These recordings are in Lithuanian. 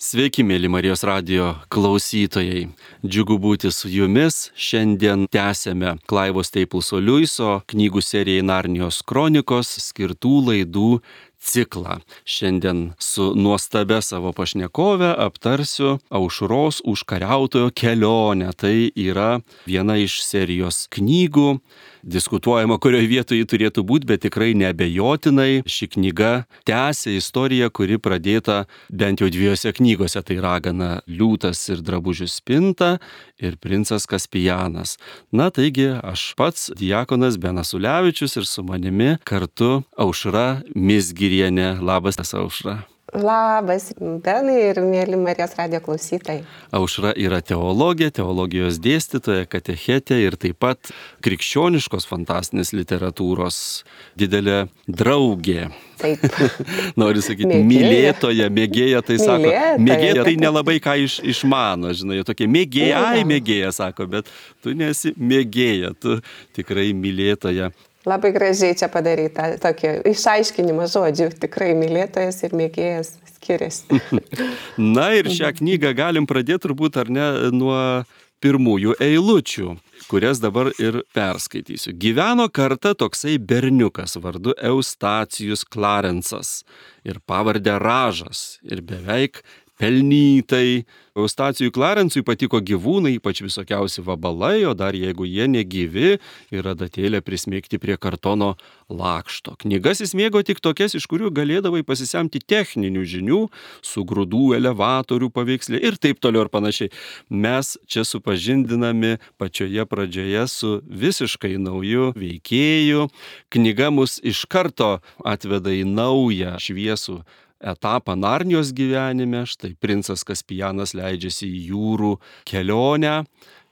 Sveiki, mėly Marijos radio klausytojai. Džiugu būti su jumis. Šiandien tęsėme Klaivo Steipulso Liuiso knygų serijai Narnijos kronikos skirtų laidų ciklą. Šiandien su nuostabia savo pašnekove aptarsiu Aušros užkariautojo kelionę. Tai yra viena iš serijos knygų diskutuojama, kurioje vietoje ji turėtų būti, bet tikrai nebejotinai ši knyga tęsia istoriją, kuri pradėta bent jau dviejose knygose. Tai ragana liūtas ir drabužių spinta ir princas Kaspijanas. Na taigi aš pats, Diekonas Benasulevičius ir su manimi kartu Aušra Misgirienė. Labas, Aušra. Labas, Benai ir mėly Marijos radio klausytojai. Aušra yra teologė, teologijos dėstytoja, katechetė ir taip pat krikščioniškos fantastinės literatūros didelė draugė. Taip. Noriu sakyti, mėgėja. mylėtoja, mėgėja, tai sako, mylėtoja, mėgėja tai nelabai ką iš, išmano, žinai, tokie mėgėja, ai mėgėja, sako, bet tu nesi mėgėja, tu tikrai mylėtoja. Labai gražiai čia padaryta tokį išaiškinimą žodžių. Tikrai mylėtojas ir mėgėjas skiriasi. Na ir šią knygą galim pradėti turbūt ar ne nuo pirmųjų eilučių, kurias dabar ir perskaitysiu. Gyveno kartą toksai berniukas vardu Eustacijus Clarensas ir pavardė Ražas ir beveik pelnytai. Eustacijui Clarensui patiko gyvūnai, ypač visokiausi vabalai, o dar jeigu jie negyvi ir adatėlė prismėgti prie kartono lakšto. Knygas jis mėgo tik tokias, iš kurių galėdavai pasisemti techninių žinių, su grūdų elevatorių paveikslė ir taip toliau ir panašiai. Mes čia supažindinami pačioje pradžioje su visiškai nauju veikėju. Knyga mus iš karto atveda į naują šviesų etapą Narnijos gyvenime. Štai princas Kaspijanas leidžiasi į jūrų kelionę,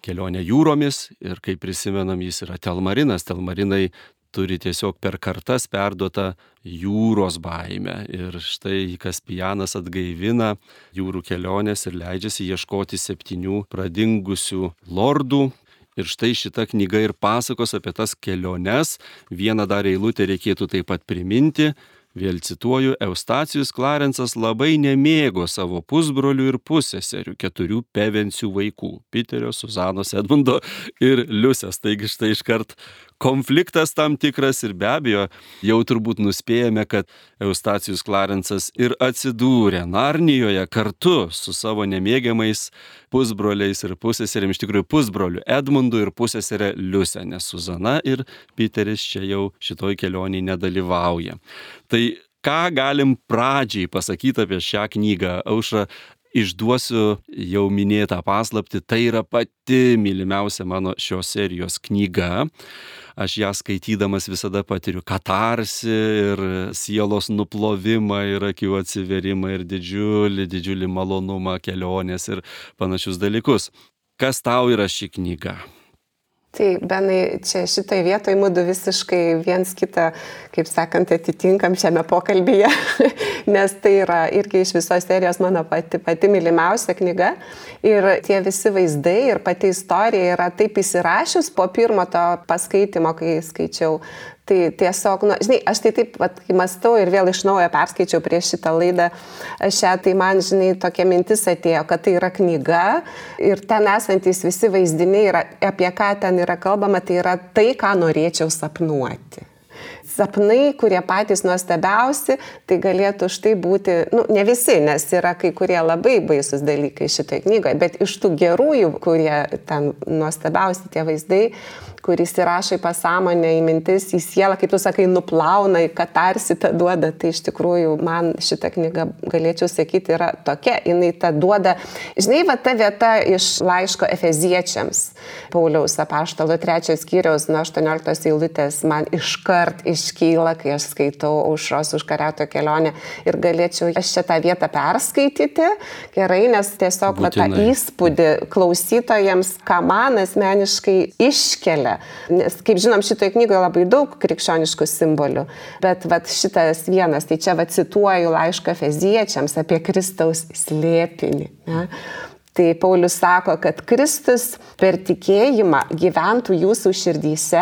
kelionę jūromis ir kaip prisimenam, jis yra telmarinas. Telmarinai turi tiesiog per kartas perduotą jūros baimę. Ir štai Kaspijanas atgaivina jūrų kelionės ir leidžiasi ieškoti septynių pradingusių lordų. Ir štai šita knyga ir pasakos apie tas keliones. Vieną dar eilutę reikėtų taip pat priminti Vėl cituoju, Eustacijus Clarensas labai nemėgo savo pusbrolių ir pusėserių, keturių pevensių vaikų - Piterio, Suzanos, Edmundo ir Liusės. Taigi štai iškart konfliktas tam tikras ir be abejo jau turbūt nuspėjame, kad Eustacijus Clarensas ir atsidūrė Narnijoje kartu su savo nemėgiamais pusbroliais ir pusėserėm, iš tikrųjų pusbroliu Edmundu ir pusėserė Liusė, nes Suzana ir Piteris čia jau šitoj kelioniai nedalyvauja. Tai ką galim pradžiai pasakyti apie šią knygą? Aušra, išduosiu jau minėtą paslapti, tai yra pati mylimiausia mano šios serijos knyga. Aš ją skaitydamas visada patiriu katarsi ir sielos nuplovimą ir akių atsiverimą ir didžiulį, didžiulį malonumą kelionės ir panašius dalykus. Kas tau yra ši knyga? Tai, Benai, čia šitoje vietoje mūdu visiškai viens kitą, kaip sakant, atitinkam šiame pokalbėje, nes tai yra irgi iš visos serijos mano pati, pati mylimiausia knyga. Ir tie visi vaizdai ir pati istorija yra taip įsirašius po pirmo to paskaitimo, kai skaičiau Tai tiesiog, nu, žinai, aš tai taip, vat, kai mąstau ir vėl iš naujo perskaičiau prieš šitą laidą šią, tai man, žinai, tokia mintis atėjo, kad tai yra knyga ir ten esantis visi vaizdiniai, yra, apie ką ten yra kalbama, tai yra tai, ką norėčiau sapnuoti. Sapnai, kurie patys nuostabiausi, tai galėtų štai būti, nu, ne visi, nes yra kai kurie labai baisus dalykai šitoje knygoje, bet iš tų gerųjų, kurie ten nuostabiausi tie vaizdai, kuris įrašo į pasąmonę, į mintis, į sielą, kaip tu sakai, nuplauna, į katarsitą duoda, tai iš tikrųjų man šitą knygą, galėčiau sakyti, yra tokia, jinai tą duoda, žinai, va ta vieta iš laiško Efeziečiams, Pauliaus apaštalo trečios skyriaus nuo 18 eilutės man iškart iškyla, kai aš skaitau užros užkariauto kelionę. Ir galėčiau aš čia tą vietą perskaityti, gerai, nes tiesiog va, tą įspūdį klausytojams, ką man asmeniškai iškelia Nes, kaip žinom, šitoje knygoje labai daug krikščioniškų simbolių, bet vat, šitas vienas, tai čia vat, cituoju laišką feziečiams apie Kristaus slėpinį. Ne? Tai Paulius sako, kad Kristus per tikėjimą gyventų jūsų širdyse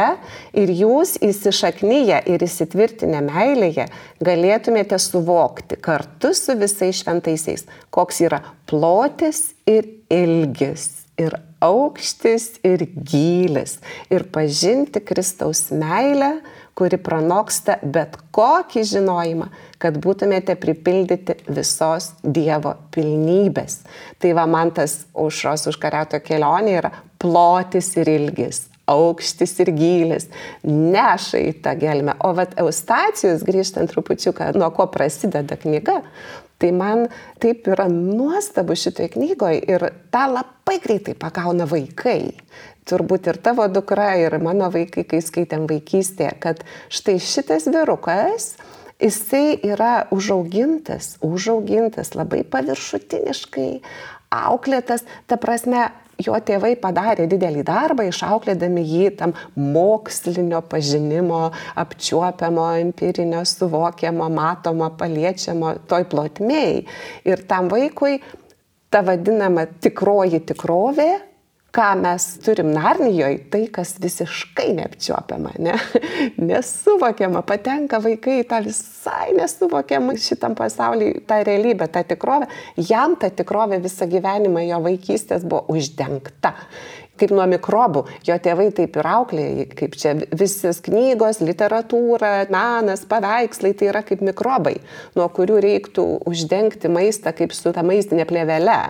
ir jūs įsišaknyje ir įsitvirtinę meilėje galėtumėte suvokti kartu su visais šventaisiais, koks yra plotis ir ilgis ir aukštis ir gylis ir pažinti Kristaus meilę kuri pranoksta bet kokį žinojimą, kad būtumėte pripildyti visos Dievo pilnybės. Tai va man tas aušros užkariauto kelionė yra plotis ir ilgis, aukštis ir gylis, neša į tą gelmę. O vat Eustacijus, grįžtant trupučiuką, nuo ko prasideda knyga, tai man taip yra nuostabu šitoje knygoje ir tą labai greitai pagauna vaikai. Turbūt ir tavo dukra, ir mano vaikai, kai skaitėm vaikystėje, kad štai šitas vyrukas, jisai yra užaugintas, užaugintas labai paviršutiniškai, auklėtas, ta prasme, jo tėvai padarė didelį darbą, išauklėdami jį tam mokslinio pažinimo, apčiuopiamo, empirinio, suvokiamo, matomo, paliečiamo, toj plotmėjai. Ir tam vaikui ta vadinama tikroji tikrovė ką mes turim Narnijoje, tai kas visiškai neapčiuopiama, ne? nesuvokiama, patenka vaikai į tą visai nesuvokiamą šitam pasauliu, tą realybę, tą tikrovę. Jam ta tikrovė visą gyvenimą jo vaikystės buvo uždengta kaip nuo mikrobų. Jo tėvai taip ir auklėjo, kaip čia visas knygos, literatūra, menas, paveikslai, tai yra kaip mikrobai, nuo kurių reiktų uždengti maistą kaip su ta maistinė plėvele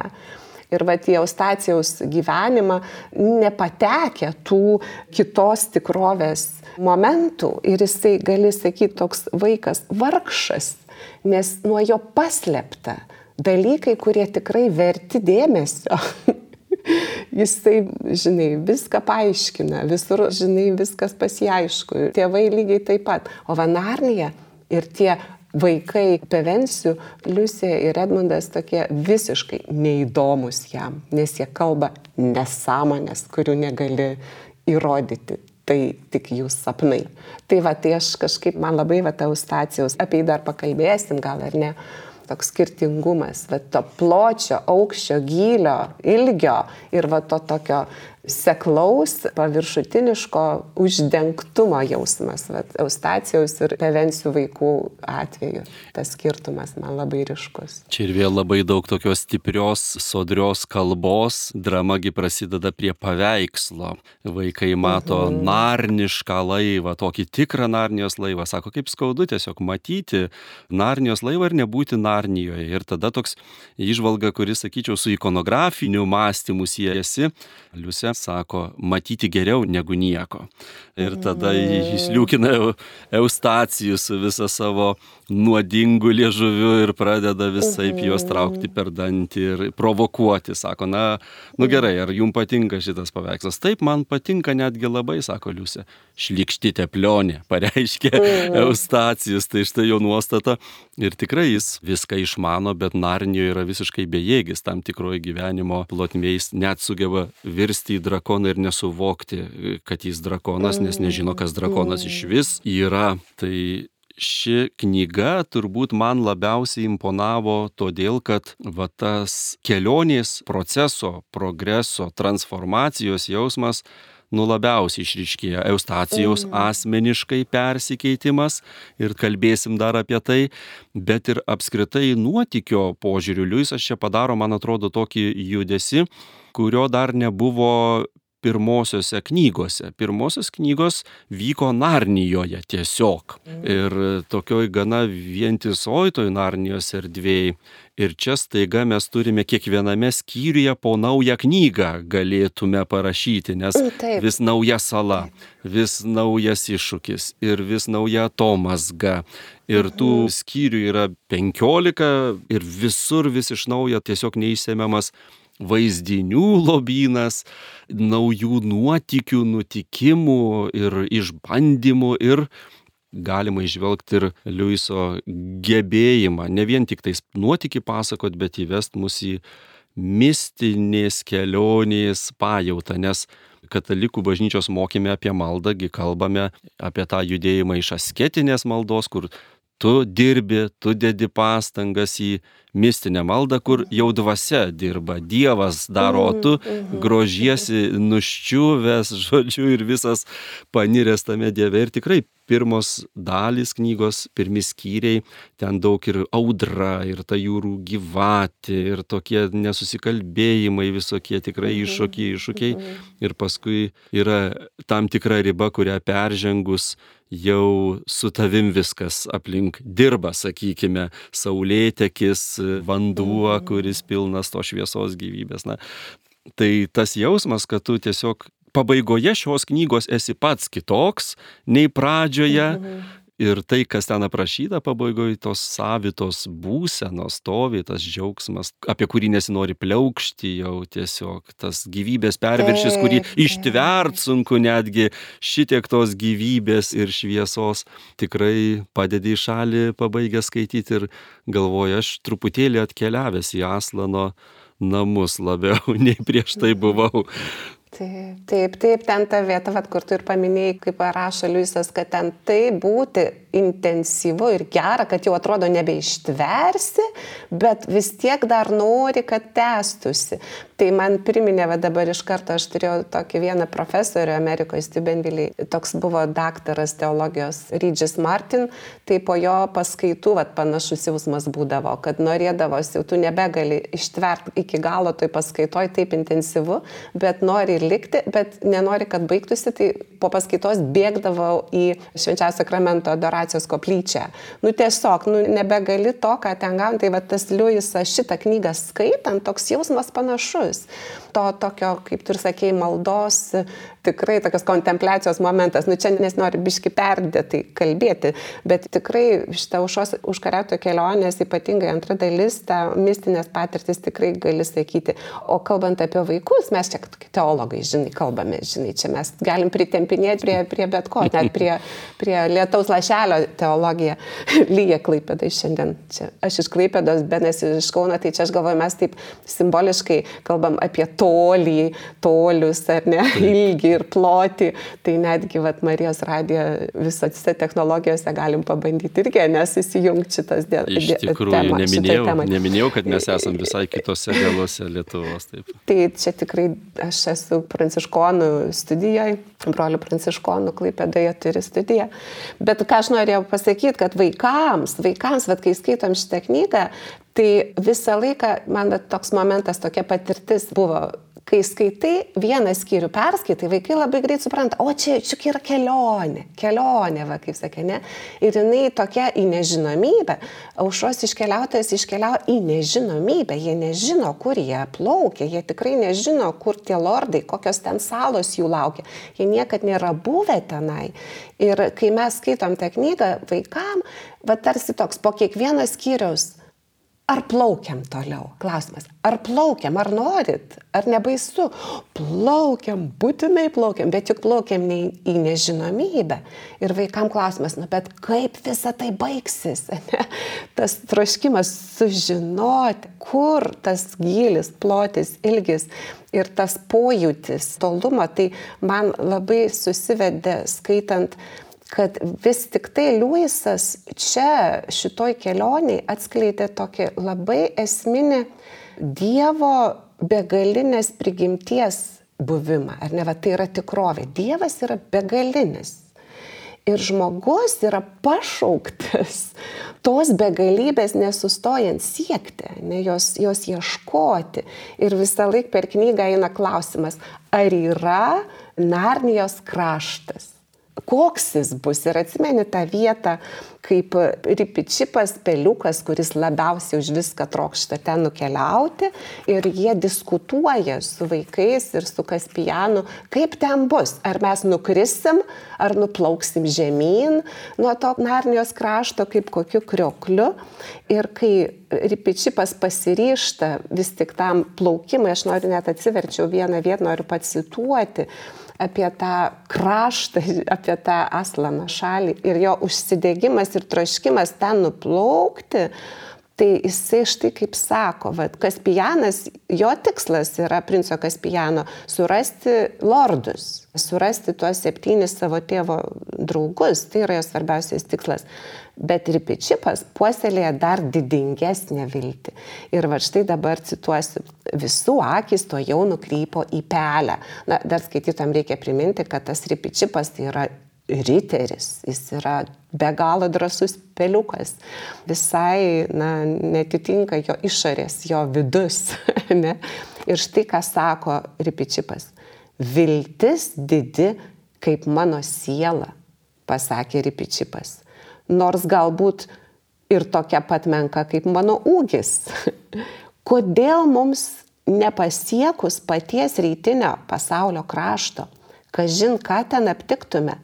ir va į Eustacijaus gyvenimą nepatekę tų kitos tikrovės momentų ir jisai, gali sakyti, toks vaikas vargšas, nes nuo jo paslėpta dalykai, kurie tikrai verti dėmesio. Jisai, žinai, viską paaiškina, visur, žinai, viskas pasiaišku. Tėvai lygiai taip pat. O Vanarnija ir tie vaikai Pevensių, Liusė ir Edmundas tokie visiškai neįdomus jam, nes jie kalba nesąmonės, kurių negali įrodyti. Tai tik jų sapnai. Tai va, tai aš kažkaip, man labai va, ta Eustacijos, apie jį dar pakalbėsim gal ar ne, toks skirtingumas, va, to pločio, aukščio, gylio, ilgio ir va, to tokio seklaus, paviršutiniško uždengtumo jausmas, vat, eustacijos ir prevencijų vaikų atveju. Tas skirtumas man labai ryškus. Čia ir vėl labai daug tokios stiprios, sodrios kalbos, dramagi prasideda prie paveikslo. Vaikai mato mhm. narnišką laivą, tokį tikrą narnijos laivą. Sako, kaip skaudu tiesiog matyti narnijos laivą ir nebūti narnijoje. Ir tada toks išvalga, kuris, sakyčiau, su ikonografiniu mąstymu siejasi. Liusia sako, matyti geriau negu nieko. Ir tada jis liūkina Eustacijus su visą savo nuodingų liežuvių ir pradeda visai juos traukti per dantį ir provokuoti. Sako, na, nu gerai, ar jums patinka šitas paveikslas? Taip, man patinka netgi labai, sako Liusė. Šlikštite plionė, pareiškė Eustacijus, tai štai jo nuostata. Ir tikrai jis viską išmano, bet Narnijoje yra visiškai bejėgis tam tikroje gyvenimo plotmėjais, net sugeba virsti į drakoną ir nesuvokti, kad jis drakonas, nes nežino, kas drakonas iš vis yra. Tai ši knyga turbūt man labiausiai imponavo todėl, kad va tas kelionės proceso, progreso, transformacijos jausmas nu labiausiai išryškėja Eustacijos mm. asmeniškai persikeitimas ir kalbėsim dar apie tai, bet ir apskritai nuotikio požiūriu. Liujisas čia padaro, man atrodo, tokį judesi, kurio dar nebuvo pirmosiose knygose. Pirmosios knygos vyko Narnijoje tiesiog. Mhm. Ir tokioj gana vientisoj toj Narnijos erdvėjai. Ir čia staiga mes turime kiekviename skyriuje po naują knygą galėtume parašyti, nes mm, Taip. vis nauja sala, vis naujas iššūkis ir vis nauja atomasga. Ir tų mhm. skyrių yra penkiolika ir visur vis iš naujo tiesiog neįsiemiamas vaizdinių lobynas, naujų nuotikių, nutikimų ir išbandymų ir galima išvelgti ir Liuiso gebėjimą ne vien tik tais nuotikį pasakot, bet įvest mus į mistinės kelionės pajautą, nes katalikų bažnyčios mokime apie maldągi kalbame apie tą judėjimą iš asketinės maldos, kur tu dirbi, tu dedi pastangas į mistinę maldą, kur jau dvasia dirba, Dievas daro, o tu Mhm, grožiesi nuščiuvęs, žodžiu, ir visas paniręs tame Dieve. Ir tikrai pirmos dalys knygos, pirmi skyriai, ten daug ir audra, ir ta jūrų gyvatė, ir tokie nesusikalbėjimai visokie, tikrai iššūkiai, iššūkiai. Ir paskui yra tam tikra riba, kurią peržengus jau su tavim viskas aplink dirba, sakykime, saulėtekis, vanduo, kuris pilnas to šviesos gyvybės. Na, tai tas jausmas, kad tu tiesiog pabaigoje šios knygos esi pats kitoks nei pradžioje. Ir tai, kas ten aprašyta pabaigoje, tos savitos būsenos stovi, tas džiaugsmas, apie kurį nesinori pliaukšti jau tiesiog, tas gyvybės perviršis, kurį ištvert sunku netgi šitiek tos gyvybės ir šviesos, tikrai padedi į šalį pabaigę skaityti ir galvoju, aš truputėlį atkeliavęs į Aslano namus labiau nei prieš tai buvau. Taip, taip, taip, ten ta vieta, vat, kur tu ir paminėjai, kaip rašo Liujisas, kad ten tai būti intensyvu ir gera, kad jau atrodo nebeištversi, bet vis tiek dar nori, kad tęstusi. Tai man priminė, va dabar iš karto aš turėjau tokį vieną profesorių Amerikoje, Stibenviliai, toks buvo daktaras teologijos Rydžis Martin, tai po jo paskaitų va, panašus jausmas būdavo, kad norėdavosi, jau tu nebegali ištverti iki galo toj paskaitoj taip intensyvu, bet nori likti, bet nenori, kad baigtųsi, tai po paskaitos bėgdavau į švenčiausio sakramento adoracijos koplyčią. Nu tiesiog, nu nebegali to, ką ten gauni, tai va tas Liujisas šitą knygą skaitant, toks jausmas panašus. To tokio, kaip tu ir sakėjai, maldos, tikrai tokios kontempliacijos momentas, nu čia nesinori biški perdėtai kalbėti, bet tikrai šitą užos užkariauto kelionės, ypatingai antra dalis, ta mistinės patirtis tikrai gali sakyti. O kalbant apie vaikus, mes čia teologai, žinai, kalbame, žinai, čia mes galim pritempinėti prie, prie bet ko, net prie, prie lietaus lašelio teologiją. Lyja klaipėdai šiandien. Čia. Aš iš klaipėdos, benes iš Kauno, tai čia aš galvoju, mes taip simboliškai kalbam apie tolį, tolius, ar ne, ilgį ir plotį. Tai netgi, vat, Marijos radijo visose technologijose galim pabandyti irgi, nes įsijungti šitas dėl. Iš tikrųjų, tema, neminėjau, neminėjau, kad mes esame visai kitose galuose Lietuvos. Taip. Tai čia tikrai aš esu pranciškonų studijoje, brolių pranciškonų klaipėdoje turi studiją. Bet ką aš norėjau pasakyti, kad vaikams, vaikams, vat, kai skaitom šitą knygą, tai visą laiką man toks momentas, tokia patirtis buvo kai skaitai vieną skyrių perskaitai, vaikai labai greit supranta, o čia čiuk yra kelionė, kelionė, va, kaip sakė, ne. Ir jinai tokia į nežinomybę. Aušros iškeliautojas iškeliauja į nežinomybę, jie nežino, kur jie plaukia, jie tikrai nežino, kur tie lordai, kokios ten salos jų laukia. Jie niekad nėra buvę tenai. Ir kai mes skaitom tą knygą vaikam, va tarsi toks po kiekvieno skyriaus Ar plaukiam toliau? Klausimas. Ar plaukiam, ar norit, ar nebaisu? Plaukiam, būtinai plaukiam, bet juk plaukiam ne į nežinomybę. Ir vaikam klausimas, nu bet kaip visa tai baigsis? Ne? Tas troškimas sužinoti, kur tas gilis, plotis, ilgis ir tas pojūtis, tolumo, tai man labai susivedė skaitant kad vis tik tai Liujisas čia šitoj kelioniai atskleidė tokį labai esminį Dievo begalinės prigimties buvimą. Ar ne, va, tai yra tikrovė. Dievas yra begalinis. Ir žmogus yra pašauktas tos begalybės nesustojant siekti, ne, jos, jos ieškoti. Ir visą laiką per knygą eina klausimas, ar yra Narnijos kraštas koks jis bus. Ir atsimeni tą vietą, kaip ripičipas peliukas, kuris labiausiai už viską trokšta ten nukeliauti. Ir jie diskutuoja su vaikais ir su Kaspijanu, kaip ten bus. Ar mes nukrisim, ar nuplauksim žemyn nuo to Narnijos krašto kaip kokiu kriokliu. Ir kai ripičipas pasiryšta vis tik tam plaukimui, aš noriu net atsiverčiau vieną vietą, noriu pacituoti apie tą kraštą, apie tą Aslano šalį ir jo užsidegimas ir troškimas ten nuplaukti, Tai jisai štai kaip sako, vad, Kaspijanas, jo tikslas yra princo Kaspijano surasti lordus, surasti tuos septynis savo tėvo draugus, tai yra jo svarbiausias tikslas. Bet Ripičipas puoselėja dar didingesnę viltį. Ir va štai dabar cituosiu, visų akis to jau nukrypo į pelę. Na, dar skaitytam reikia priminti, kad tas Ripičipas tai yra riteris, jis yra be galo drasus peliukas, visai na, netitinka jo išorės, jo vidus. Ne? Ir štai ką sako Ripičipas. Viltis didi kaip mano siela, pasakė Ripičipas. Nors galbūt ir tokia pat menka kaip mano ūgis. Kodėl mums nepasiekus paties rytinio pasaulio krašto, kažin ką ten aptiktume,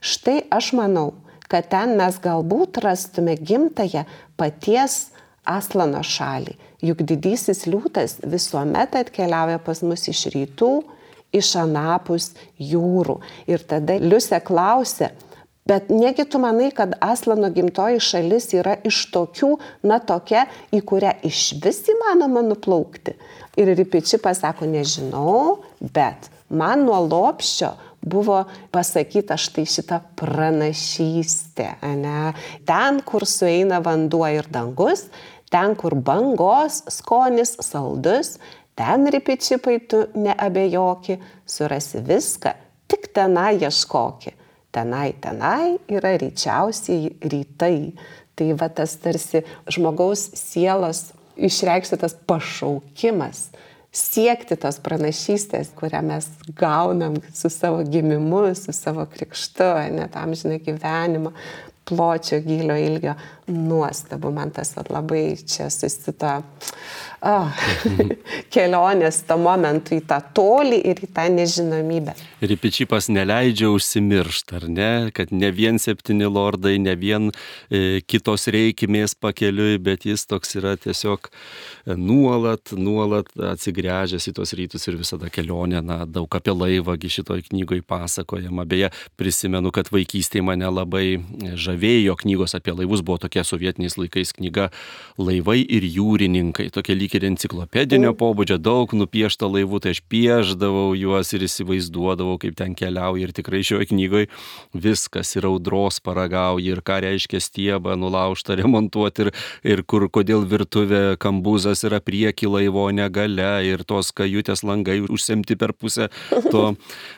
Štai aš manau, kad ten mes galbūt rastume gimtają paties Aslano šalį. Juk didysis liūtas visuomet atkeliauja pas mus iš rytų, iš anapus jūrų. Ir tada Liusė klausė, bet negi tu manai, kad Aslano gimtoji šalis yra iš tokių, na tokia, į kurią iš vis įmanoma nuplaukti. Ir Ripiči pasako, nežinau, bet man nuo lopščio buvo pasakyta štai šita pranašystė. Ne? Ten, kur sueina vanduo ir dangus, ten, kur bangos skonis saldus, ten ripičipai tu neabejoki, surasi viską, tik tenai ieškoki. Tenai, tenai yra ryčiausiai rytai. Tai va tas tarsi žmogaus sielos išreikštas pašaukimas siekti tos pranašystės, kurią mes gaunam su savo gimimu, su savo krikštu, net amžinai gyvenimo, pločio, gilio, ilgio. Nuostabu, man tas vat, labai čia susita oh, kelionės to momentu į tą tolį ir į tą nežinomybę. Ir Pičipas neleidžia užsimiršti, ar ne, kad ne vien septyni lordai, ne vien e, kitos reikimės pakeliui, bet jis toks yra tiesiog e, nuolat, nuolat atsigręžęs į tos rytus ir visada kelionė, na, daug apie laivągi šitoj knygoje pasakojama. Beje, prisimenu, kad vaikystėje mane labai žavėjo knygos apie laivus, buvo tokia sovietiniais laikais knyga Laivai ir jūrininkai, tokia lyg ir enciklopedinio pobūdžio, daug nupiešta laivų, tai aš pieždavau juos ir įsivaizduodavau, kaip ten keliauja ir tikrai šioje knygoje viskas ir audros paragauja ir ką reiškia stiebą nulaužta remontuoti ir, ir kur, kodėl virtuvė kambuzas yra prieki laivo negale ir tos kajutės langai užsemti per pusę to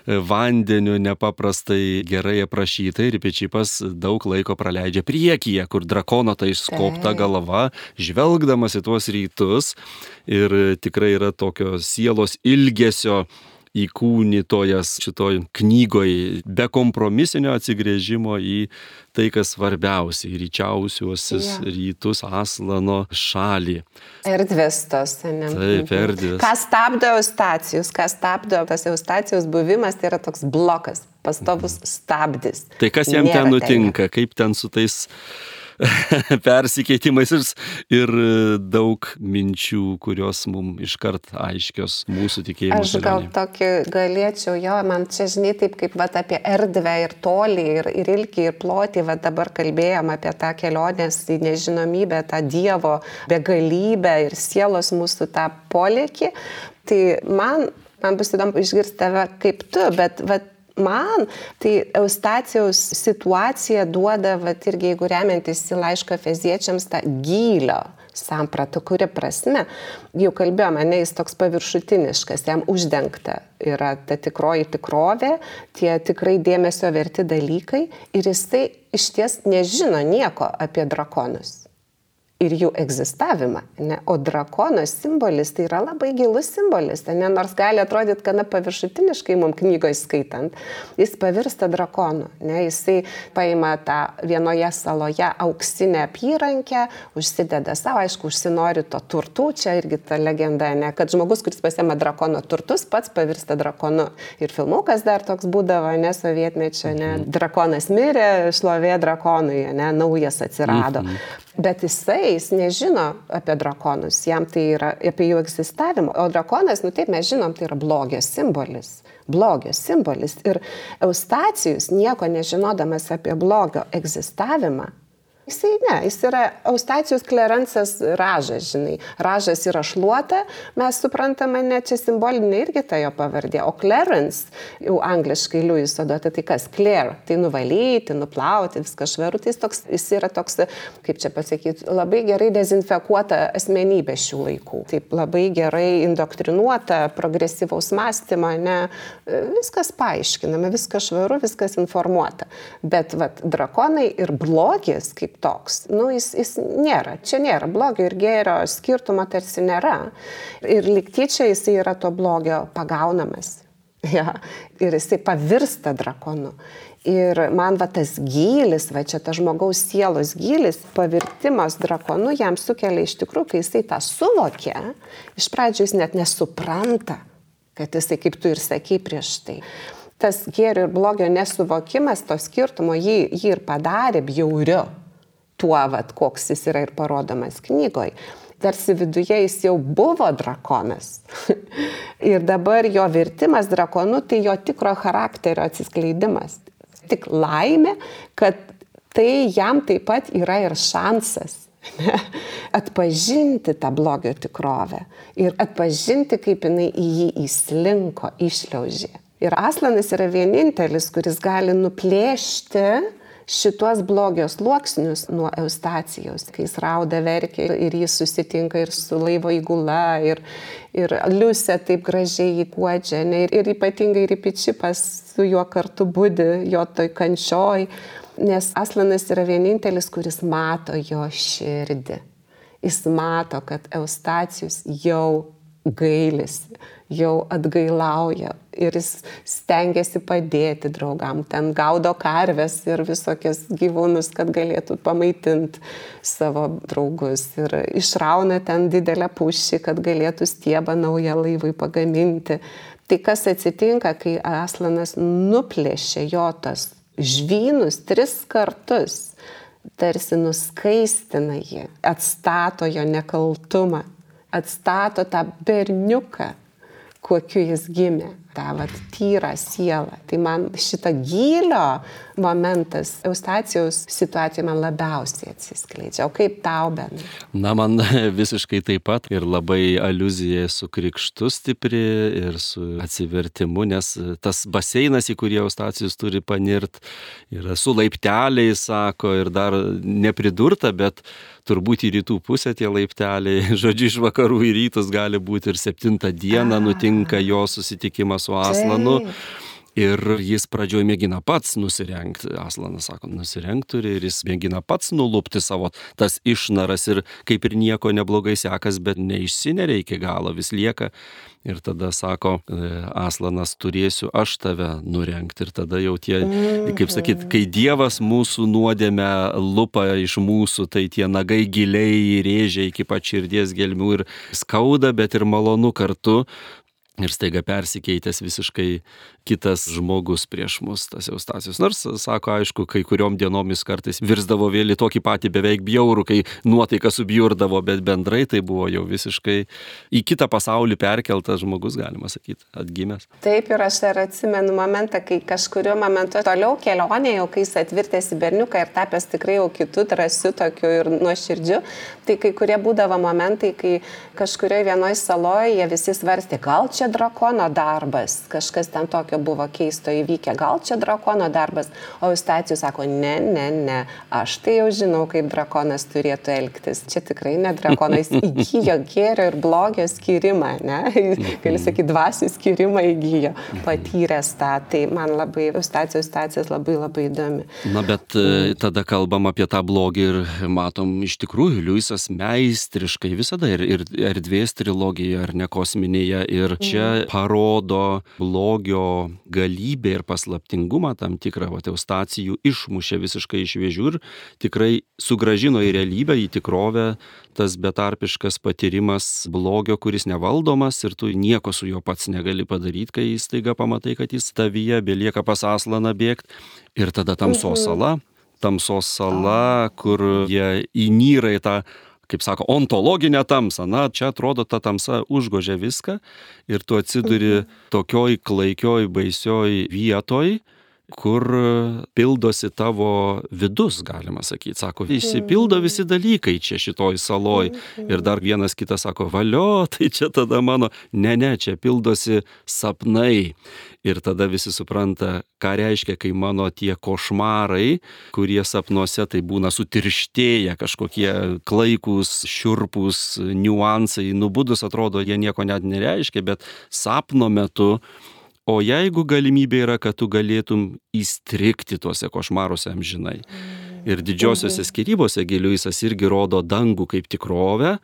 vandeniu nepaprastai gerai aprašyta ir Pečipas daug laiko praleidžia priekyje, kur drakono tai skopta galva, žvelgdamas į tuos rytus ir tikrai yra tokio sielos ilgesio įkūnytojas šitoj knygoj be kompromisinio atsigrėžimo į tai, kas svarbiausia, į ryčiausiuosius ja. rytus Aslano šalį. Erdvės tos, ne? Taip, erdvės. Kas stabdo eustacijus, kas stabdo tas eustacijos buvimas, tai yra toks blokas, pastovus mhm. stabdis. Tai kas jam Nėra ten nutinka, ten. kaip ten su tais persikeitimais ir, ir daug minčių, kurios mums iškart aiškios mūsų tikėjimo. Aš gal tokį galėčiau, jo, man čia žinai taip kaip vat, apie erdvę ir tolį, ir, ir ilgį, ir plotį, vat, dabar kalbėjom apie tą kelionės į nežinomybę, tą Dievo begalybę ir sielos mūsų tą polėkį. Tai man, man bus įdomu išgirsti tave kaip tu, bet vat, man tai Eustacijaus situacija duoda, va irgi jeigu remiantis į laišką feziečiams, tą gylio sampratą, kuri prasme, jau kalbėjome, ne jis toks paviršutiniškas, jam uždengta yra ta tikroji tikrovė, tie tikrai dėmesio verti dalykai ir jisai iš ties nežino nieko apie drakonus ir jų egzistavimą. Ne? O drakono simbolis tai yra labai gilus simbolis, ne? nors gali atrodyti gana paviršutiniškai mums knygoje skaitant, jis pavirsta drakonu. Ne? Jisai paima tą vienoje saloje auksinę apyrankę, užsideda savo, aišku, užsinori to turtų, čia irgi ta legenda, ne? kad žmogus, kuris pasiema drakono turtus, pats pavirsta drakonu. Ir filmukas dar toks būdavo, ne sovietmečio, ne? Mhm. Drakonas mirė, šlovė drakonui, ne? naujas atsirado. Mhm. Bet jisai, jis nežino apie drakonus, jam tai yra apie jų egzistavimą. O drakonas, nu taip mes žinom, tai yra blogio simbolis. Blogio simbolis. Ir Eustacijus, nieko nežinodamas apie blogio egzistavimą, Jisai ne, jis yra Eustacijus Kleransas ražas, žinai. Ražas yra šluota, mes suprantame, ne čia simbolinė irgi ta jo pavardė, o Clarence, jau angliškai Liujiso duota, tai kas? Claire, tai nuvalyti, nuplauti, viskas švaru, tai jis, toks, jis yra toks, kaip čia pasakyti, labai gerai dezinfekuota asmenybė šių laikų. Taip labai gerai indoktrinuota, progresyvaus mąstymo, ne, viskas paaiškinama, viskas švaru, viskas informuota. Bet vat, drakonai ir blogis, kaip toks. Nu, jis, jis nėra. Čia nėra blogio ir gėrio skirtumo tarsi nėra. Ir liktyčia jis yra to blogio pagaunamas. Ja. Ir jisai pavirsta drakonu. Ir man va tas gylis, va čia ta žmogaus sielos gylis, pavirtimas drakonu jam sukelia iš tikrųjų, kai jisai tą suvokia, iš pradžių jis net nesupranta, kad jisai, kaip tu ir sakei prieš tai, tas gėrio ir blogio nesuvokimas, to skirtumo jį, jį ir padarė bjauriu tuo, vat, koks jis yra ir parodomas knygoje. Tarsi viduje jis jau buvo drakonas. ir dabar jo virtimas drakonu tai jo tikro charakterio atsiskleidimas. Tik laimė, kad tai jam taip pat yra ir šansas ne, atpažinti tą blogio tikrovę ir atpažinti, kaip jinai į jį įslinko, išliaužė. Ir Aslanas yra vienintelis, kuris gali nuplėšti šituos blogio sluoksnius nuo Eustacijos, kai jis rauda verkia ir jis susitinka ir su laivo įgula, ir, ir Liusė taip gražiai jį kuodžia, ne, ir, ir ypatingai ir Pičipas su juo kartu būdi, jo toj kančioj, nes Aslanas yra vienintelis, kuris mato jo širdį. Jis mato, kad Eustacijus jau gailisi, jau atgailauja ir jis stengiasi padėti draugam, ten gaudo karves ir visokius gyvūnus, kad galėtų pamaitinti savo draugus. Ir išrauna ten didelę pušį, kad galėtų stiebą naują laivui pagaminti. Tai kas atsitinka, kai Aslanas nuplėšė jo tas žvynus tris kartus, tarsi nuskaistina jį, atstato jo nekaltumą atstato tą berniuką, kokiu jis gimė, tą vat, tyrą sielą. Tai man šitą gylio momentas Eustacijos situacija man labiausiai atsiskleidžia. O kaip tau, Ben? Na, man visiškai taip pat ir labai aluzija su krikštu stipri ir su atsivertimu, nes tas baseinas, į kurį Eustacijus turi panirt, yra su laipteliais, sako, ir dar nepridurta, bet turbūt į rytų pusę tie laipteliai, žodžiu, iš vakarų į rytus gali būti ir septintą dieną nutinka jo susitikimas su Aslanu. Taip. Ir jis pradžioje mėgina pats nusirengti, Aslanas sako, nusirengti turi ir jis mėgina pats nulupti savo tas išnaras ir kaip ir nieko neblogai sekas, bet neišsineria iki galo, vis lieka. Ir tada sako, e, Aslanas turėsiu aš tave nurengti. Ir tada jau tie, kaip sakyt, kai Dievas mūsų nuodėmę lupa iš mūsų, tai tie nagai giliai rėžia iki pačirdies gelmių ir skauda, bet ir malonu kartu ir staiga persikeitęs visiškai kitas žmogus prieš mus, tas Eustacijus. Nors, sako, aišku, kai kuriom dienomis kartais virsdavo vėl į tokį patį beveik bjaurų, kai nuotaika subjurdavo, bet bendrai tai buvo jau visiškai į kitą pasaulį perkeltas žmogus, galima sakyti, atgimęs. Taip ir aš dar atsimenu momentą, kai kažkurio momentu toliau kelionė, jau kai jis atvirtėsi berniuką ir tapęs tikrai jau kitų drąsių tokių ir nuoširdžių, tai kai kurie būdavo momentai, kai kažkurioje vienoje saloje jie visi svarstė, gal čia drakono darbas, kažkas ten tokio buvo keisto įvykę, gal čia drakono darbas, o Eustacijus sako, ne, ne, ne, aš tai jau žinau, kaip drakonas turėtų elgtis. Čia tikrai ne drakonas įgyjo gėrio ir blogio skirimą, ne, gali sakyti, dvasių skirimą įgyjo, patyręs tą, tai man labai Eustacijos situacijas labai labai įdomi. Na, bet mm. tada kalbam apie tą blogį ir matom iš tikrųjų, Liujisas meistriškai visada ir, ir erdvės trilogija, ar ne kosminėje, ir čia čia parodo blogio galybę ir paslaptingumą tam tikrą, o eustacijų išmušė visiškai iš vėžių ir tikrai sugražino į realybę, į tikrovę tas betarpiškas patyrimas blogio, kuris nevaldomas ir tu nieko su juo pats negali padaryti, kai staiga pamatai, kad jis tavyje belieka pas aslaną bėgti ir tada tamsos mhm. sala. Tamsos sala, kur jie įnyra į tą kaip sako, ontologinę tamsą. Na, čia atrodo, ta tamsa užgožia viską ir tu atsiduri mhm. tokioj klaikioj, baisioj vietoj kur pildosi tavo vidus, galima sakyti. Sako, išsipildo visi dalykai čia šitoj saloj. Ir dar vienas kitas sako, valio, tai čia tada mano. Ne, ne, čia pildosi sapnai. Ir tada visi supranta, ką reiškia, kai mano tie košmarai, kurie sapnuose tai būna sutirštėję, kažkokie klaikus, šiurpus, niuansai, nubudus atrodo, jie nieko net nereiškia, bet sapno metu O jeigu galimybė yra, kad tu galėtum įstrikti tuose košmaruose amžinai. Ir didžiosiuose skirybose Giliuisas irgi rodo dangų kaip tikrovę,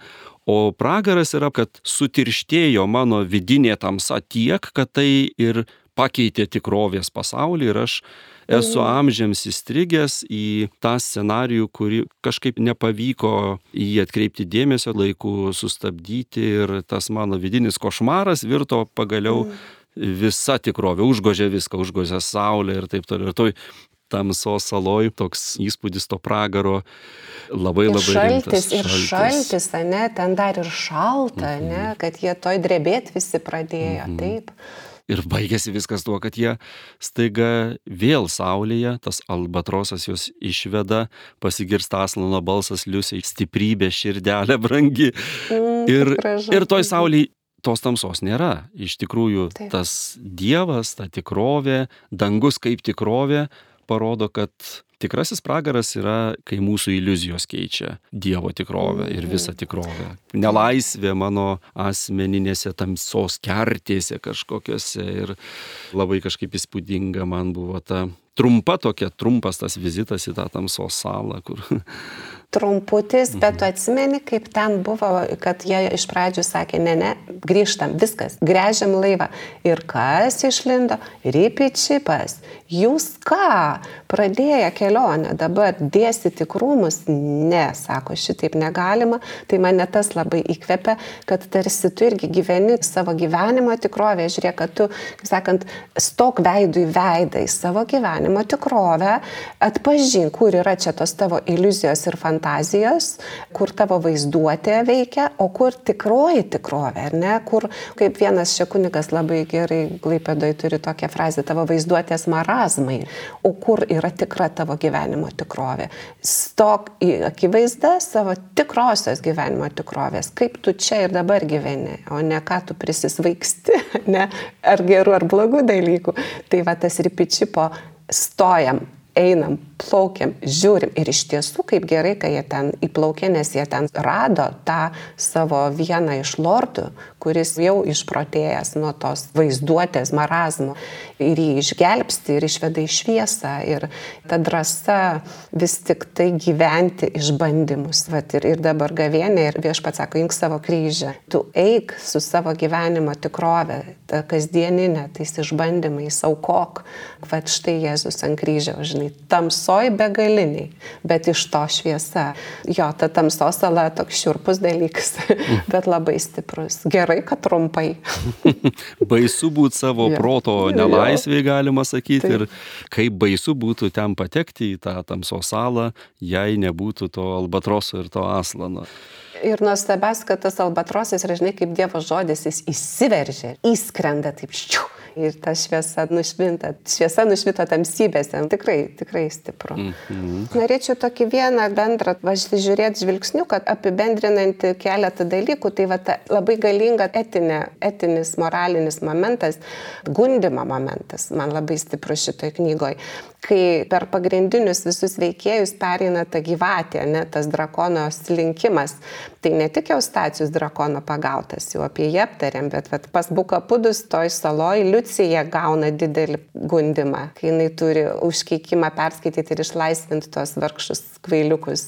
o pragaras yra, kad sutirštėjo mano vidinė tamsa tiek, kad tai ir pakeitė tikrovės pasaulį ir aš esu amžiams įstrigęs į tą scenarijų, kurį kažkaip nepavyko į jį atkreipti dėmesio, laiku sustabdyti ir tas mano vidinis košmaras virto pagaliau visa tikrovė, užgožė viską, užgožė saulę ir taip toliau. Ir toj tamsos saloj toks įspūdis to pragaro labai Ir labai šaltis, rimtas. ir šaltis, ne, ten dar ir šalta, ne, kad jie toj drebėti visi pradėjo, taip. Ir baigėsi viskas tuo, kad jie staiga vėl saulėje, tas albatrosas juos išveda, pasigirsta aslano balsas liusiai, stiprybė, širdelė brangi. Mm, Ir, kaip gražu. ir toj saulėje tos tamsos nėra. Iš tikrųjų, Taip. tas Dievas, ta tikrovė, dangus kaip tikrovė parodo, kad tikrasis pragaras yra, kai mūsų iliuzijos keičia Dievo tikrovę ir visą tikrovę. Nelaisvė mano asmeninėse tamsos kertėse kažkokiose ir labai kažkaip įspūdinga man buvo ta trumpa tokia, trumpas tas vizitas į tą tamsos salą, kur trumputis, bet tu atsimeni, kaip ten buvo, kad jie iš pradžių sakė, ne, ne, grįžtam, viskas, grėžiam laivą. Ir kas išlindo? Rypičipas. Jūs ką? Pradėję kelionę, dabar dėsyti krūmus? Ne, sako, šitaip negalima. Tai mane tas labai įkvepia, kad tarsi tu irgi gyveni savo gyvenimo tikrovę, žiūrėk, kad tu, kaip sakant, stok veidą į savo gyvenimo tikrovę, atpažink, kur yra čia tos tavo iliuzijos ir fantazijos, kur tavo vaizduotė veikia, o kur tikroji tikrovė, ar ne, kur, kaip vienas šiekunikas labai gerai Glaipėdoj turi tokią frazę, tavo vaizduotės marazmai, o kur yra tikra tavo gyvenimo tikrovė. Stok į akivaizdą savo tikrosios gyvenimo tikrovės, kaip tu čia ir dabar gyveni, o ne ką tu prisisvaigsti, ne, ar gerų ar blogų dalykų. Tai va tas ripičipo stojam, einam, plaukiam, žiūrim. Ir iš tiesų, kaip gerai, kai jie ten įplaukė, nes jie ten rado tą savo vieną iš lordų, kuris jau išprotėjęs nuo tos vaizduotės marazmo. Ir jį išgelbsti ir išveda į šviesą. Ir ta drąsa vis tik tai gyventi išbandymus. Vat ir, ir dabar gavienė ir viešpats sako, imk savo kryžę. Tu eik su savo gyvenimo tikrove, ta kasdieninė, tais išbandymais, aukok. Vat štai Jėzus ant kryžiaus, žinai, tamsoj begaliniai, bet iš to šviesa. Jo, ta tamsos sala toks šiurpus dalykas, bet labai stiprus. Gerai, kad trumpai. baisu būti savo Jo. proto nelaisvėje, galima sakyti, Taip. ir kaip baisu būtų ten patekti į tą tamsos salą, jei nebūtų to albatroso ir to aslano. Ir nuostabas, kad tas albatrosas žinai, kaip Dievo žodis, jis įsiveržia, įskrenda taip ščiu. Ir ta šviesa nušvinta, šviesa nušvito tamsybėse. Tikrai, tikrai stipru. Mm -hmm. Norėčiau tokį vieną bendrą, žiūrėti žvilgsnių, kad apibendrinantį keletą dalykų, tai va ta labai galinga etinė, etinis, moralinis momentas, gundimo momentas, man labai stiprus šitoj knygoje kai per pagrindinius visus veikėjus pereina ta gyvatė, ne, tas drakono slinkimas. Tai ne tik Eustacijus drakono pagautas, jau apie jį aptarėm, bet vat, pas Bukapudus toj saloj Liucija gauna didelį gundimą, kai jinai turi užkeikimą perskaityti ir išlaisvinti tos vargšus kvailiukus.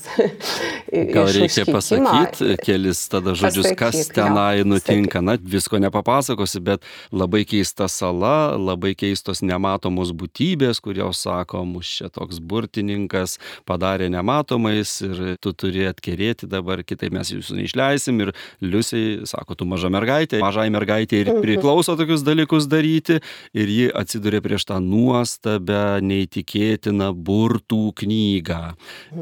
Gal reikia pasakyti kelis tada žodžius, kas Pasakyk, tenai jo, nutinka. Na, visko nepapasakosi, bet labai keista sala, labai keistos nematomos būtybės, kurios sako, mus čia toks burtininkas padarė nematomais ir tu turi atkerėti dabar, kitaip mes jūsų neišleisim. Ir Liusiai sako, tu maža mergaitė, mažai mergaitė ir priklauso tokius dalykus daryti. Ir ji atsiduria prieš tą nuostabę, neįtikėtiną burtų knygą.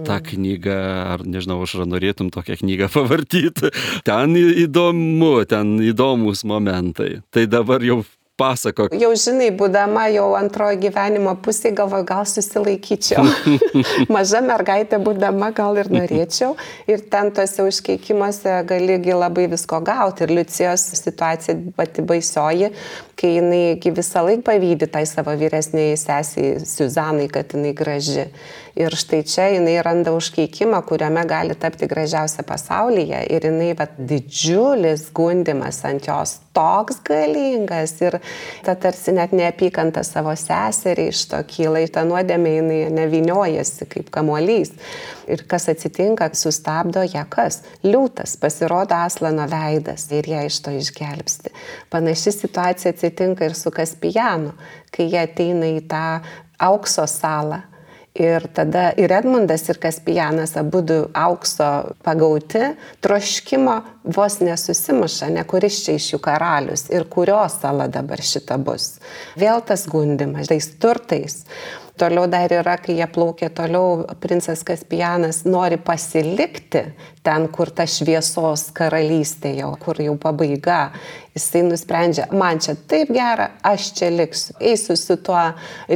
Ta knyga, ar nežinau, aš ar norėtum tokią knygą pavartyti. Ten įdomu, ten įdomus momentai. Tai dabar jau Pasako. Jau žinai, būdama jau antrojo gyvenimo pusėje, galvoju, gal susilaikyčiau. Maža mergaitė būdama gal ir norėčiau. Ir ten tuose užkeikimuose galigi labai visko gauti. Ir Liucijos situacija pati baisioji, kai jinai visą laiką pavydė tai savo vyresniai sesiai Suzanai, kad jinai graži. Ir štai čia jinai randa užkeikimą, kuriame gali tapti gražiausia pasaulyje. Ir jinai, va, didžiulis gundimas ant jos toks galingas. Ir ta tarsi net neapykanta savo seseriai iš to kyla, į tą nuodėmę jinai neviniojasi kaip kamuolys. Ir kas atsitinka, sustabdo ją kas? Liūtas, pasirodo Aslano veidas ir ją iš to išgelbsti. Panaši situacija atsitinka ir su Kaspijanu, kai jie ateina į tą aukso salą Ir tada ir Edmundas, ir Kaspijanas, abu du aukso pagauti, troškimo vos nesusimuša, ne kuris čia iš jų karalius ir kurio sala dabar šita bus. Vėl tas gundimas, tais turtais. Toliau dar yra, kai jie plaukia toliau, princas Kaspijanas nori pasilikti ten, kur ta šviesos karalystė jau, kur jau pabaiga. Jisai nusprendžia, man čia taip gera, aš čia liksiu. Eisiu su tuo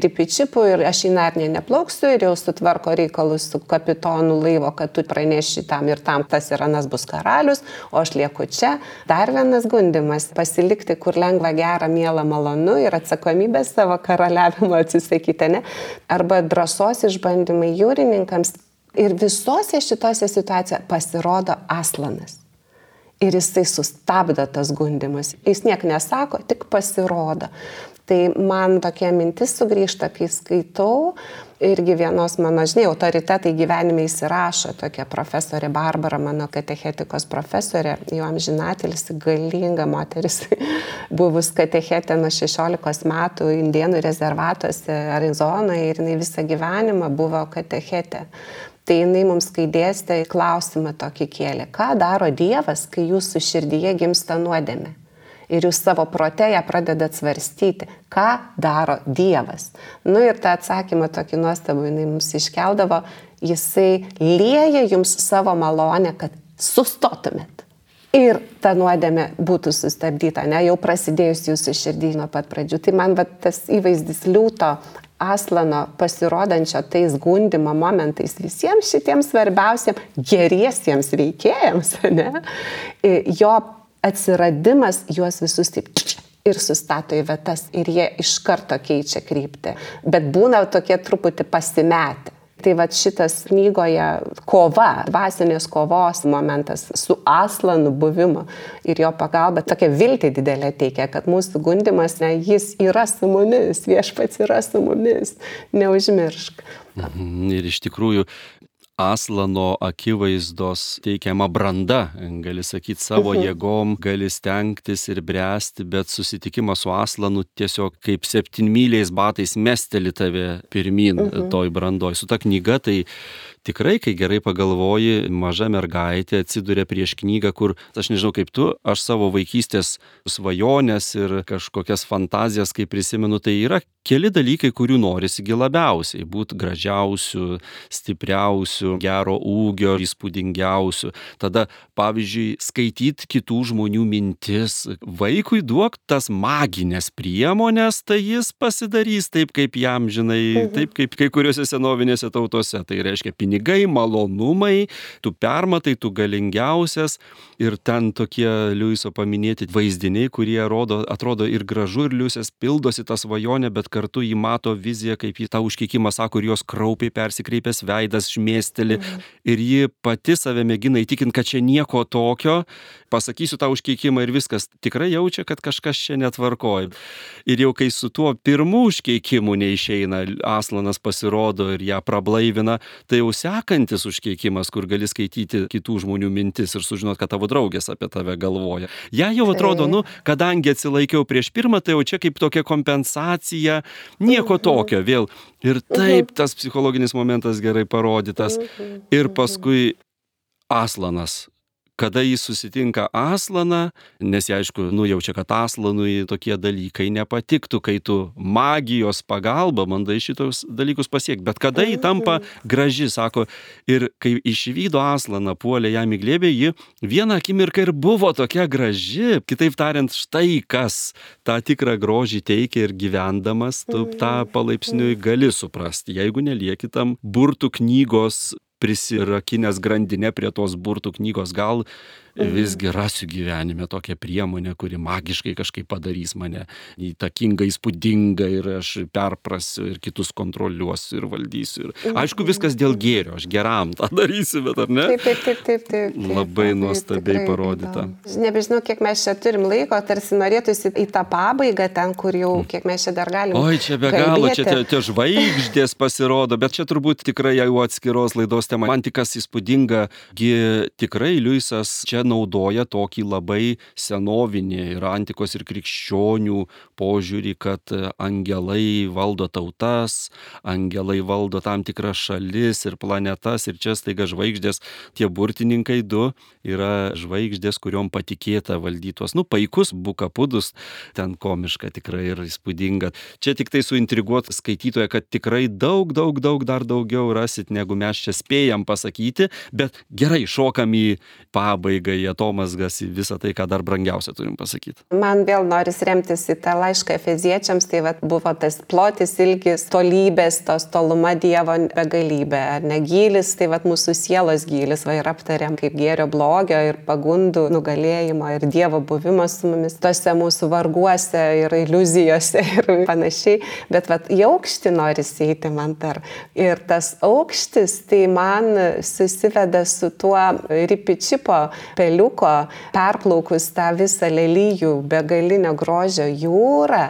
ripičipu ir aš į Narniją neplauksiu ir jau sutvarko reikalus su kapitonu laivo, kad tu praneši tam ir tam, tas ir anas bus karalius, o aš lieku čia. Dar vienas gundimas - pasilikti, kur lengva, gera, mėla, malonu ir atsakomybės savo karaliavimo atsisakyti, ne? Arba drąsos išbandymai jūrininkams. Ir visose šitose situacijose pasirodo Aslanas. Ir jisai sustabdo tas gundimus. Jis niek nesako, tik pasirodo. Tai man tokia mintis sugrįžta, kai skaitau, irgi vienos mano, žinai, autoritetai gyvenime įsirašo, tokia profesorė Barbara, mano katechetikos profesorė, jau amžinatelis, galinga moteris, buvus katechetė nuo 16 metų indienų rezervatuose Arizonoje ir jinai visą gyvenimą buvo katechetė. Tai jinai mums, kai dėstė, klausimą tokį kėlė, ką daro Dievas, kai jūsų širdyje gimsta nuodėmė. Ir jūs savo protėje pradedat svarstyti, ką daro Dievas. Nu ir tą atsakymą tokį nuostabų jinai mums iškeldavo, jisai lieja jums savo malonę, kad sustotumėt. Ir ta nuodėmė būtų sustabdyta, ne, jau prasidėjus jūsų širdį nuo pat pradžių. Tai man va, tas įvaizdis liūto Aslano pasirodančio tais gundimo momentais visiems šitiems svarbiausiams geriesiems veikėjams, ne, jo atsiradimas juos visus taip ir sustato į vietas ir jie iš karto keičia kryptį. Bet būna tokie truputį pasimetę. Tai va šitas knygoje kova, dvasinės kovos momentas su aslanu buvimu ir jo pagalba tokia viltį didelė teikia, kad mūsų gundimas, ne, jis yra su mumis, viešpats yra su mumis, neužmiršk. Mhm, ir iš tikrųjų Aslano akivaizdos teikiama branda, gali sakyti, savo mhm. jėgom, gali stengtis ir bręsti, bet susitikimas su Aslanu tiesiog kaip septynmyliais batais mesteli tave pirmin mhm. toj brandoj. Su ta knyga tai tikrai, kai gerai pagalvoji, maža mergaitė atsiduria prieš knygą, kur, aš nežinau kaip tu, aš savo vaikystės svajonės ir kažkokias fantazijas, kai prisimenu, tai yra keli dalykai, kurių norisi labiausiai - būti gražiausiu, stipriausiu, gero ūgio, įspūdingiausiu. Tada, pavyzdžiui, skaityti kitų žmonių mintis. Vaikui duok tas maginės priemonės, tai jis pasidarys taip, kaip jam, žinai, mhm. taip kaip kai kuriuose senovinėse tautose. Tai reiškia pinigai, malonumai, tu permatai, tu galingiausias. Ir ten tokie Liuiso paminėti vaizdiniai, kurie rodo, atrodo ir gražu, ir Liusės pildosi tą svajonę, bet kartu jį mato viziją, kaip jį tą užkeikimą sako, ir jos kraupiai persikreipęs veidas šmėsteli. Mhm. Ir ji pati save mėgina įtikinti, kad čia nieko tokio, pasakysiu tą užkeikimą ir viskas. Tikrai jaučia, kad kažkas čia netvarkoja. Ir jau kai su tuo pirmu užkeikimu neišeina, Aslanas pasirodo ir ją prablaivina, tai jau sekantis užkeikimas, kur gali skaityti kitų žmonių mintis ir sužinot, kad tavo draugės apie tave galvoja. Ja jau atrodo, nu, kadangi atsilaikiau prieš pirmą, tai jau čia kaip tokia kompensacija nieko mhm. tokio vėl. Ir taip mhm. tas psichologinis momentas gerai parodytas. Mhm. Ir paskui Aslanas kada jis susitinka Aslaną, nes jie aišku, nujaučia, kad Aslanui tokie dalykai nepatiktų, kai tu magijos pagalba bandai šitos dalykus pasiekti. Bet kada jį tampa graži, sako, ir kai išvydo Aslaną, puolė jam į glėbę, ji vieną akimirką ir buvo tokia graži. Kitaip tariant, štai kas tą tikrą grožį teikia ir gyvendamas, tu tą palaipsniui gali suprasti, jeigu nelieki tam burtų knygos prisirakinęs grandinę prie tos burtų knygos, gal. Visgi rasiu gyvenime tokią priemonę, kuri magiškai kažkaip padarys mane įtakinga, įspūdinga ir aš perprasiu ir kitus kontroliuosiu ir valdysiu. Ir, mhm. aišku, viskas dėl gėrio, aš geram tą darysiu, bet ar ne? Taip, taip, taip, taip. taip, taip Labai nuostabiai parodyta. Nebežinau, kiek mes čia turim laiko, tarsi norėtųsi į tą pabaigą ten, kur jau, mm. kiek mes čia dar galime. Oi, čia be galo, čia tie, tie žvaigždės pasirodo, bet čia turbūt tikrai jau atskiros laidos tema. Man tik kas įspūdinga, gi tikrai Liujisas čia naudoja tokį labai senovinį ir antikos ir krikščionių požiūrį, kad angelai valdo tautas, angelai valdo tam tikras šalis ir planetas ir čia staiga žvaigždės, tie burtininkai du yra žvaigždės, kuriuom patikėta valdytos. Nu, paikus bukapudus, ten komiška tikrai ir įspūdinga. Čia tik tai suintriguot skaitytoje, kad tikrai daug, daug, daug dar daugiau rasit, negu mes čia spėjam pasakyti, bet gerai, šokam į pabaigą, į atomasgas, į visą tai, ką dar brangiausia turim pasakyti. Man vėl noris remtis į tą laišką Efeziečiams, tai vat, buvo tas plotis, ilgis, tolybės, tos toluma Dievo begalybė, ar ne gylis, tai vat, mūsų sielos gylis, va ir aptariam kaip gėrio blogio ir pagundų nugalėjimo ir Dievo buvimas su mumis tose mūsų varguose ir iliuzijose ir panašiai, bet vat, į aukštį nori eiti man dar. Ir tas aukštis, tai man susiveda su tuo ripičipo peliuko, perplaukus tą visą lelyjų begalinio grožio jūrą,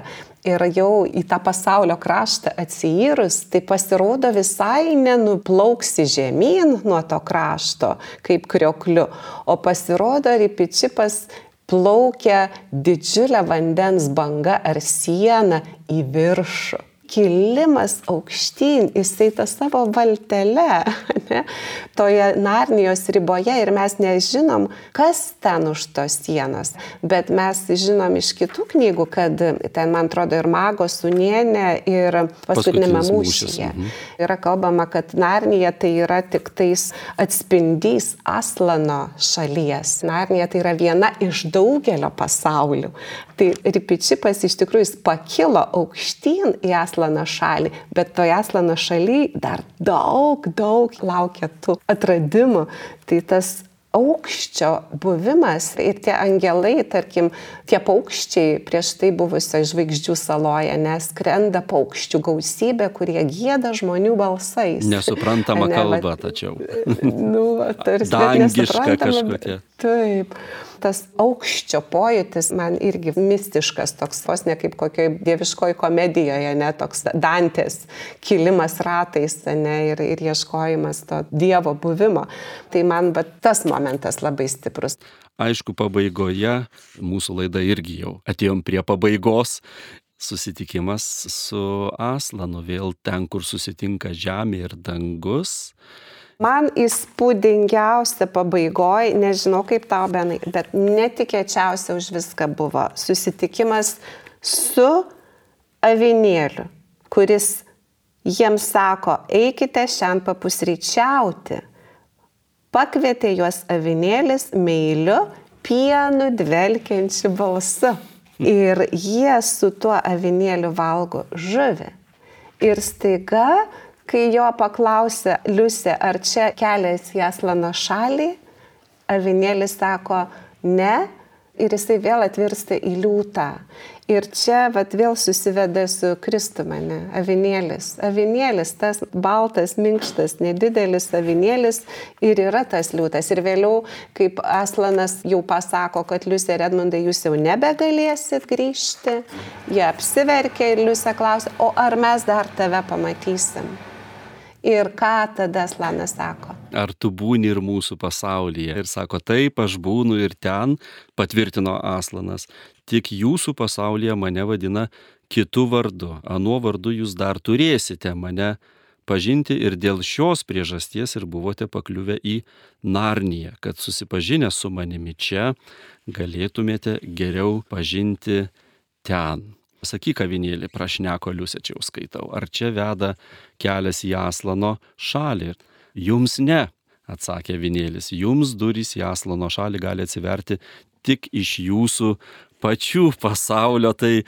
ir jau į tą pasaulio kraštą atsijyrus, tai pasirodo visai nenuplauksi žemyn nuo to krašto kaip kriokliu, o pasirodo ripičipas plaukia didžiulę vandens bangą ar sieną į viršų kilimas aukštyn, jisai tą savo valtelę, ne, toje Narnijos riboje ir mes nežinom, kas ten už tos sienos, bet mes žinom iš kitų knygų, kad ten, man atrodo, ir Mago sunienė, ir paskutinėme mūšyje mhm. yra kalbama, kad Narnija tai yra tik tais atspindys Aslano šalies. Narnija tai yra viena iš daugelio pasaulių. Tai Ripičipas iš tikrųjų pakilo aukštyn į Aslano šalį, bet toje Aslano šaly dar daug, daug laukia tų atradimų. Tai tas aukščio buvimas ir tie angelai, tarkim, tie paukščiai prieš tai buvusio žvaigždžių saloje, nes krenda paukščių gausybė, kurie gėda žmonių balsais. Nesuprantama ne, kalba, tačiau. nu, tarsi. Dangiška kažkokia. Taip tas aukščio pojūtis man irgi mistiškas, toks vos ne kaip kokioje dieviškoje komedijoje, ne toks Dantės kilimas ratais ne, ir, ir ieškojimas to Dievo buvimo. Tai man va, tas momentas labai stiprus. Aišku, pabaigoje mūsų laida irgi jau atėjom prie pabaigos susitikimas su Aslanu, vėl ten, kur susitinka žemė ir dangus. Man įspūdingiausia pabaigoje, nežinau kaip tau, Benai, bet netikėčiausia už viską buvo susitikimas su avinėliu, kuris jiems sako, eikite šiandien papusryčiauti. Pakvietė juos avinėlis meiliu, pienu dvelkiančiu balsu. Ir jie su tuo avinėliu valgo žuvį. Ir staiga Kai jo paklausė Liusė, ar čia kelias į Aslano šalį, avinėlis sako ne ir jisai vėl atvirsta į liūtą. Ir čia vat, vėl susiveda su Kristumane, avinėlis. Avinėlis, tas baltas, minkštas, nedidelis avinėlis ir yra tas liūtas. Ir vėliau, kaip Aslanas jau pasako, kad Liusė Redmundai, jūs jau nebegalėsit grįžti, jie apsiverkia ir Liusė klausia, o ar mes dar tave pamatysim? Ir ką tada Slanas sako? Ar tu būni ir mūsų pasaulyje? Ir sako, taip, aš būnu ir ten, patvirtino Aslanas. Tik jūsų pasaulyje mane vadina kitų vardu. Anuo vardu jūs dar turėsite mane pažinti ir dėl šios priežasties ir buvote pakliuvę į Narniją, kad susipažinę su manimi čia galėtumėte geriau pažinti ten. Sakyk, avinėlį, prašneko liusė čia jau skaitau, ar čia veda kelias į Aslano šalį? Jums ne, atsakė avinėlis, jums durys į Aslano šalį gali atsiverti tik iš jūsų pačių pasaulio, tai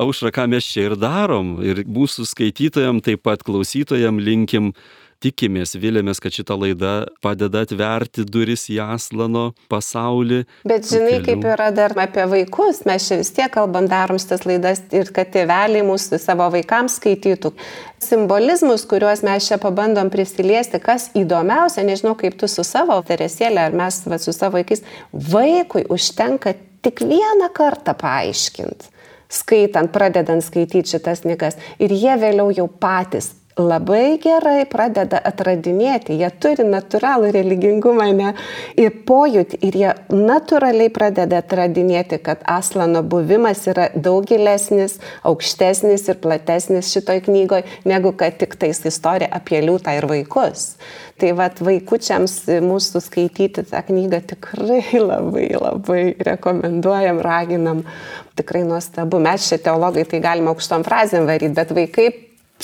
aušra, ką mes čia ir darom, ir mūsų skaitytojam, taip pat klausytojam linkim tikimės, vilėmės, kad šita laida padeda atverti duris į Aslano pasaulį. Bet žinai, kelių. kaip yra dar apie vaikus, mes čia vis tiek kalbam, darom šitas laidas ir kad tėveliai mūsų savo vaikams skaitytų. Simbolizmus, kuriuos mes čia pabandom prisiliesti, kas įdomiausia, nežinau kaip tu su savo teresėlė ar mes va, su savo vaikais, vaikui užtenka tik vieną kartą paaiškinti skaitant, pradedant skaityti šitas knygas. Ir jie vėliau jau patys labai gerai pradeda atradinėti, jie turi natūralų religingumą ne, ir pojūtį ir jie natūraliai pradeda atradinėti, kad Aslano buvimas yra daug gilesnis, aukštesnis ir platesnis šitoj knygoje, negu kad tik tais istorija apie liūtą ir vaikus. Tai vad vaikučiams mūsų skaityti tą knygą tikrai labai labai rekomenduojam, raginam, tikrai nuostabu. Mes čia teologai tai galime aukštom frazėm varyti, bet vaikai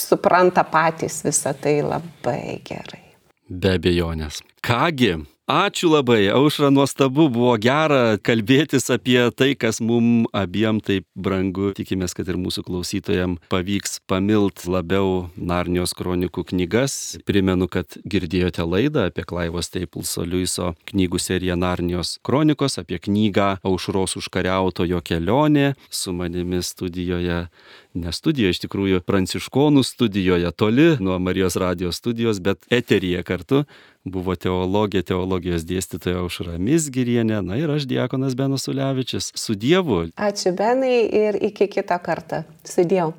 supranta patys visą tai labai gerai. Be abejonės. Kągi, Ačiū labai, aušra nuostabu, buvo gera kalbėtis apie tai, kas mum abiem taip brangu. Tikimės, kad ir mūsų klausytojams pavyks pamilt labiau Narnijos kronikų knygas. Primenu, kad girdėjote laidą apie Klaivos Teipulso Liuiso knygų seriją Narnijos kronikos, apie knygą Aušros užkariautojo kelionė. Su manimi studijoje ne studijoje, iš tikrųjų pranciškonų studijoje, toli nuo Marijos radijos studijos, bet eteryje kartu buvo teologė, teologijos dėstytoja Aušra Misgirienė, na ir aš Diekonas Benas Ulevičius. Su Dievu. Ačiū Benai ir iki kito karto. Su Dievu.